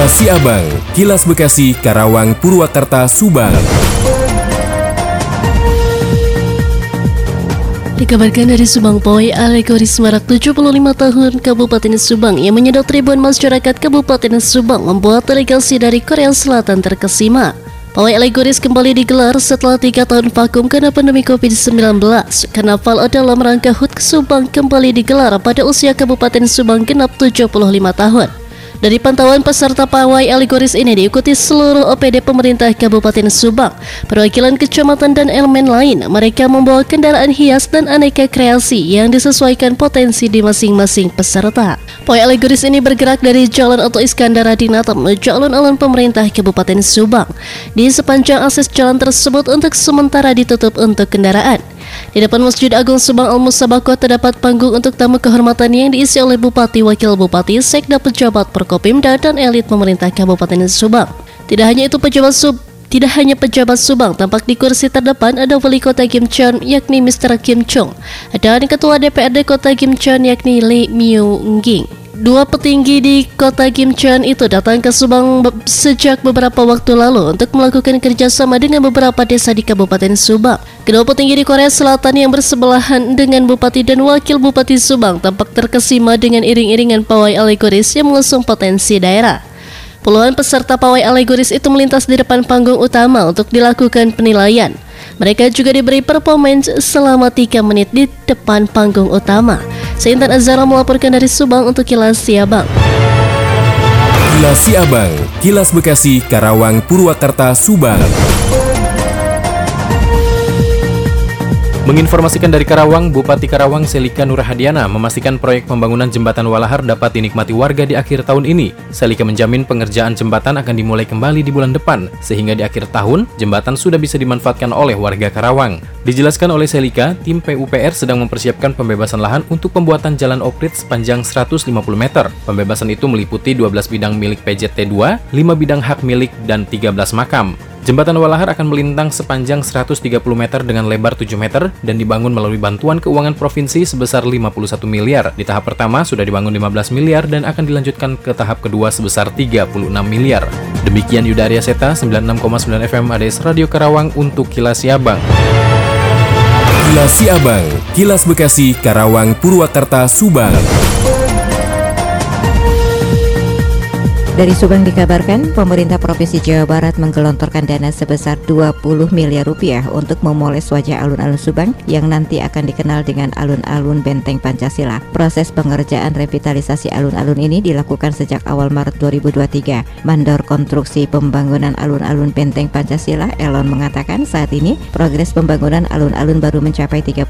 Kilas Siabang, Kilas Bekasi, Karawang, Purwakarta, Subang. Dikabarkan dari Subang Poi, alegoris marak 75 tahun Kabupaten Subang yang menyedot ribuan masyarakat Kabupaten Subang membuat delegasi dari Korea Selatan terkesima. Pawai alegoris kembali digelar setelah tiga tahun vakum karena pandemi COVID-19. Karnaval dalam rangka HUT Subang kembali digelar pada usia Kabupaten Subang genap 75 tahun. Dari pantauan peserta pawai alegoris ini diikuti seluruh OPD pemerintah Kabupaten Subang, perwakilan kecamatan dan elemen lain. Mereka membawa kendaraan hias dan aneka kreasi yang disesuaikan potensi di masing-masing peserta. Pawai alegoris ini bergerak dari Jalan Oto Iskandar Adinata menuju alun-alun pemerintah Kabupaten Subang. Di sepanjang akses jalan tersebut untuk sementara ditutup untuk kendaraan. Di depan Masjid Agung Subang Al-Musabako terdapat panggung untuk tamu kehormatan yang diisi oleh Bupati, Wakil Bupati, Sekda Pejabat Perkopimda, dan elit pemerintah Kabupaten Subang. Tidak hanya itu pejabat sub tidak hanya pejabat Subang, tampak di kursi terdepan ada wali kota Kim Chon yakni Mr. Kim Chung dan ketua DPRD kota Kim Chon yakni Lee Myung Ging. Dua petinggi di kota Gimcheon itu datang ke Subang sejak beberapa waktu lalu untuk melakukan kerjasama dengan beberapa desa di Kabupaten Subang. Kedua petinggi di Korea Selatan yang bersebelahan dengan Bupati dan Wakil Bupati Subang tampak terkesima dengan iring-iringan pawai alegoris yang mengusung potensi daerah. Puluhan peserta pawai alegoris itu melintas di depan panggung utama untuk dilakukan penilaian. Mereka juga diberi performance selama 3 menit di depan panggung utama. Seintan Azara melaporkan dari Subang untuk Kilas Siabang. Kilas Siabang, Kilas Bekasi, Karawang, Purwakarta, Subang. Menginformasikan dari Karawang, Bupati Karawang Selika Nurhadiana memastikan proyek pembangunan jembatan Walahar dapat dinikmati warga di akhir tahun ini. Selika menjamin pengerjaan jembatan akan dimulai kembali di bulan depan, sehingga di akhir tahun jembatan sudah bisa dimanfaatkan oleh warga Karawang. Dijelaskan oleh Selika, tim PUPR sedang mempersiapkan pembebasan lahan untuk pembuatan jalan oprit sepanjang 150 meter. Pembebasan itu meliputi 12 bidang milik PJT 2, 5 bidang hak milik, dan 13 makam. Jembatan Walahar akan melintang sepanjang 130 meter dengan lebar 7 meter dan dibangun melalui bantuan keuangan provinsi sebesar 51 miliar. Di tahap pertama sudah dibangun 15 miliar dan akan dilanjutkan ke tahap kedua sebesar 36 miliar. Demikian Yuda Arya Seta, 96,9 FM ADS Radio Karawang untuk Kilas Siabang. Kilas Siabang, Kilas Bekasi, Karawang, Purwakarta, Subang. Dari Subang dikabarkan, pemerintah Provinsi Jawa Barat menggelontorkan dana sebesar 20 miliar rupiah untuk memoles wajah alun-alun Subang yang nanti akan dikenal dengan alun-alun Benteng Pancasila. Proses pengerjaan revitalisasi alun-alun ini dilakukan sejak awal Maret 2023. Mandor konstruksi pembangunan alun-alun Benteng Pancasila, Elon mengatakan saat ini progres pembangunan alun-alun baru mencapai 30%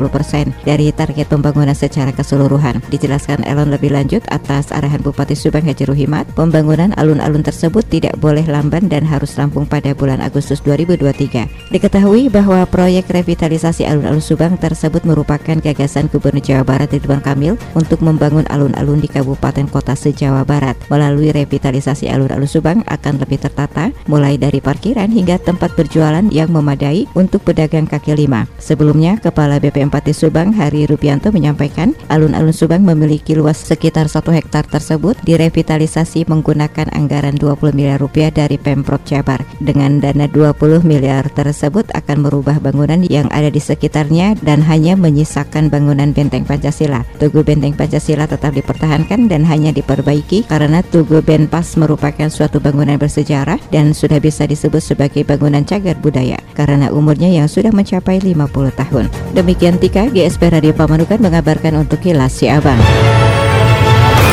dari target pembangunan secara keseluruhan. Dijelaskan Elon lebih lanjut atas arahan Bupati Subang Haji Ruhimat, pembangunan alun-alun tersebut tidak boleh lamban dan harus rampung pada bulan Agustus 2023. Diketahui bahwa proyek revitalisasi alun-alun Subang tersebut merupakan gagasan Gubernur Jawa Barat Ridwan Kamil untuk membangun alun-alun di kabupaten kota se-Jawa Barat. Melalui revitalisasi alun-alun Subang akan lebih tertata, mulai dari parkiran hingga tempat berjualan yang memadai untuk pedagang kaki lima. Sebelumnya, Kepala BP4 Subang Hari Rupianto menyampaikan alun-alun Subang memiliki luas sekitar satu hektar tersebut direvitalisasi menggunakan anggaran 20 miliar rupiah dari Pemprov Jabar. Dengan dana 20 miliar tersebut akan merubah bangunan yang ada di sekitarnya dan hanya menyisakan bangunan benteng Pancasila. Tugu benteng Pancasila tetap dipertahankan dan hanya diperbaiki karena Tugu Benpas merupakan suatu bangunan bersejarah dan sudah bisa disebut sebagai bangunan cagar budaya karena umurnya yang sudah mencapai 50 tahun. Demikian Tika, GSP Radio Pamanukan mengabarkan untuk Kilas Siabang.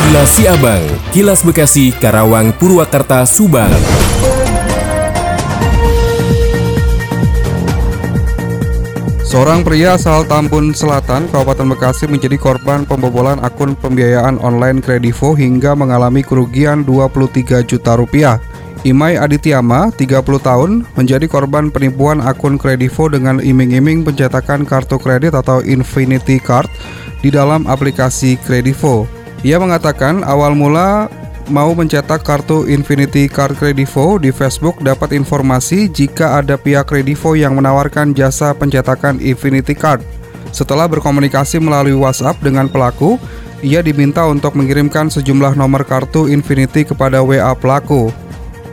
Kilas Siabang, Kilas Bekasi, Karawang, Purwakarta, Subang. Seorang pria asal Tambun Selatan, Kabupaten Bekasi menjadi korban pembobolan akun pembiayaan online Kredivo hingga mengalami kerugian 23 juta rupiah. Imai Adityama, 30 tahun, menjadi korban penipuan akun Kredivo dengan iming-iming pencetakan kartu kredit atau Infinity Card di dalam aplikasi Kredivo. Ia mengatakan awal mula mau mencetak kartu Infinity Card Kredivo di Facebook dapat informasi jika ada pihak Kredivo yang menawarkan jasa pencetakan Infinity Card. Setelah berkomunikasi melalui WhatsApp dengan pelaku, ia diminta untuk mengirimkan sejumlah nomor kartu Infinity kepada WA pelaku.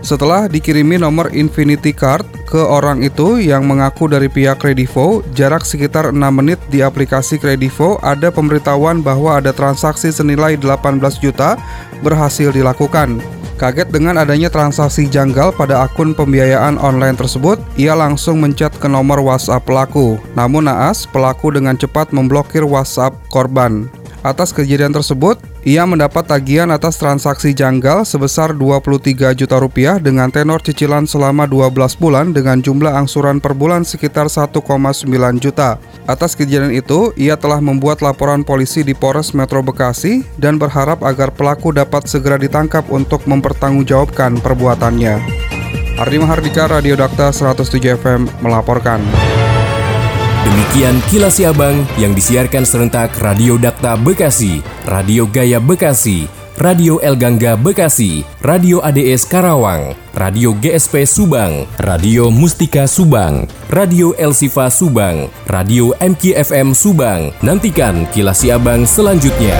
Setelah dikirimi nomor Infinity Card ke orang itu yang mengaku dari pihak Kredivo, jarak sekitar 6 menit di aplikasi Kredivo ada pemberitahuan bahwa ada transaksi senilai 18 juta berhasil dilakukan. Kaget dengan adanya transaksi janggal pada akun pembiayaan online tersebut, ia langsung mencet ke nomor WhatsApp pelaku. Namun naas, pelaku dengan cepat memblokir WhatsApp korban. Atas kejadian tersebut, ia mendapat tagihan atas transaksi janggal sebesar 23 juta rupiah dengan tenor cicilan selama 12 bulan dengan jumlah angsuran per bulan sekitar 1,9 juta. Atas kejadian itu, ia telah membuat laporan polisi di Polres Metro Bekasi dan berharap agar pelaku dapat segera ditangkap untuk mempertanggungjawabkan perbuatannya. Ardi Mahardika, Radio Dakta 107 FM melaporkan. Demikian kilas Abang yang disiarkan serentak Radio Dakta Bekasi, Radio Gaya Bekasi, Radio El Gangga Bekasi, Radio ADS Karawang, Radio GSP Subang, Radio Mustika Subang, Radio El Sifa Subang, Radio MKFM Subang. Nantikan kilas Abang selanjutnya.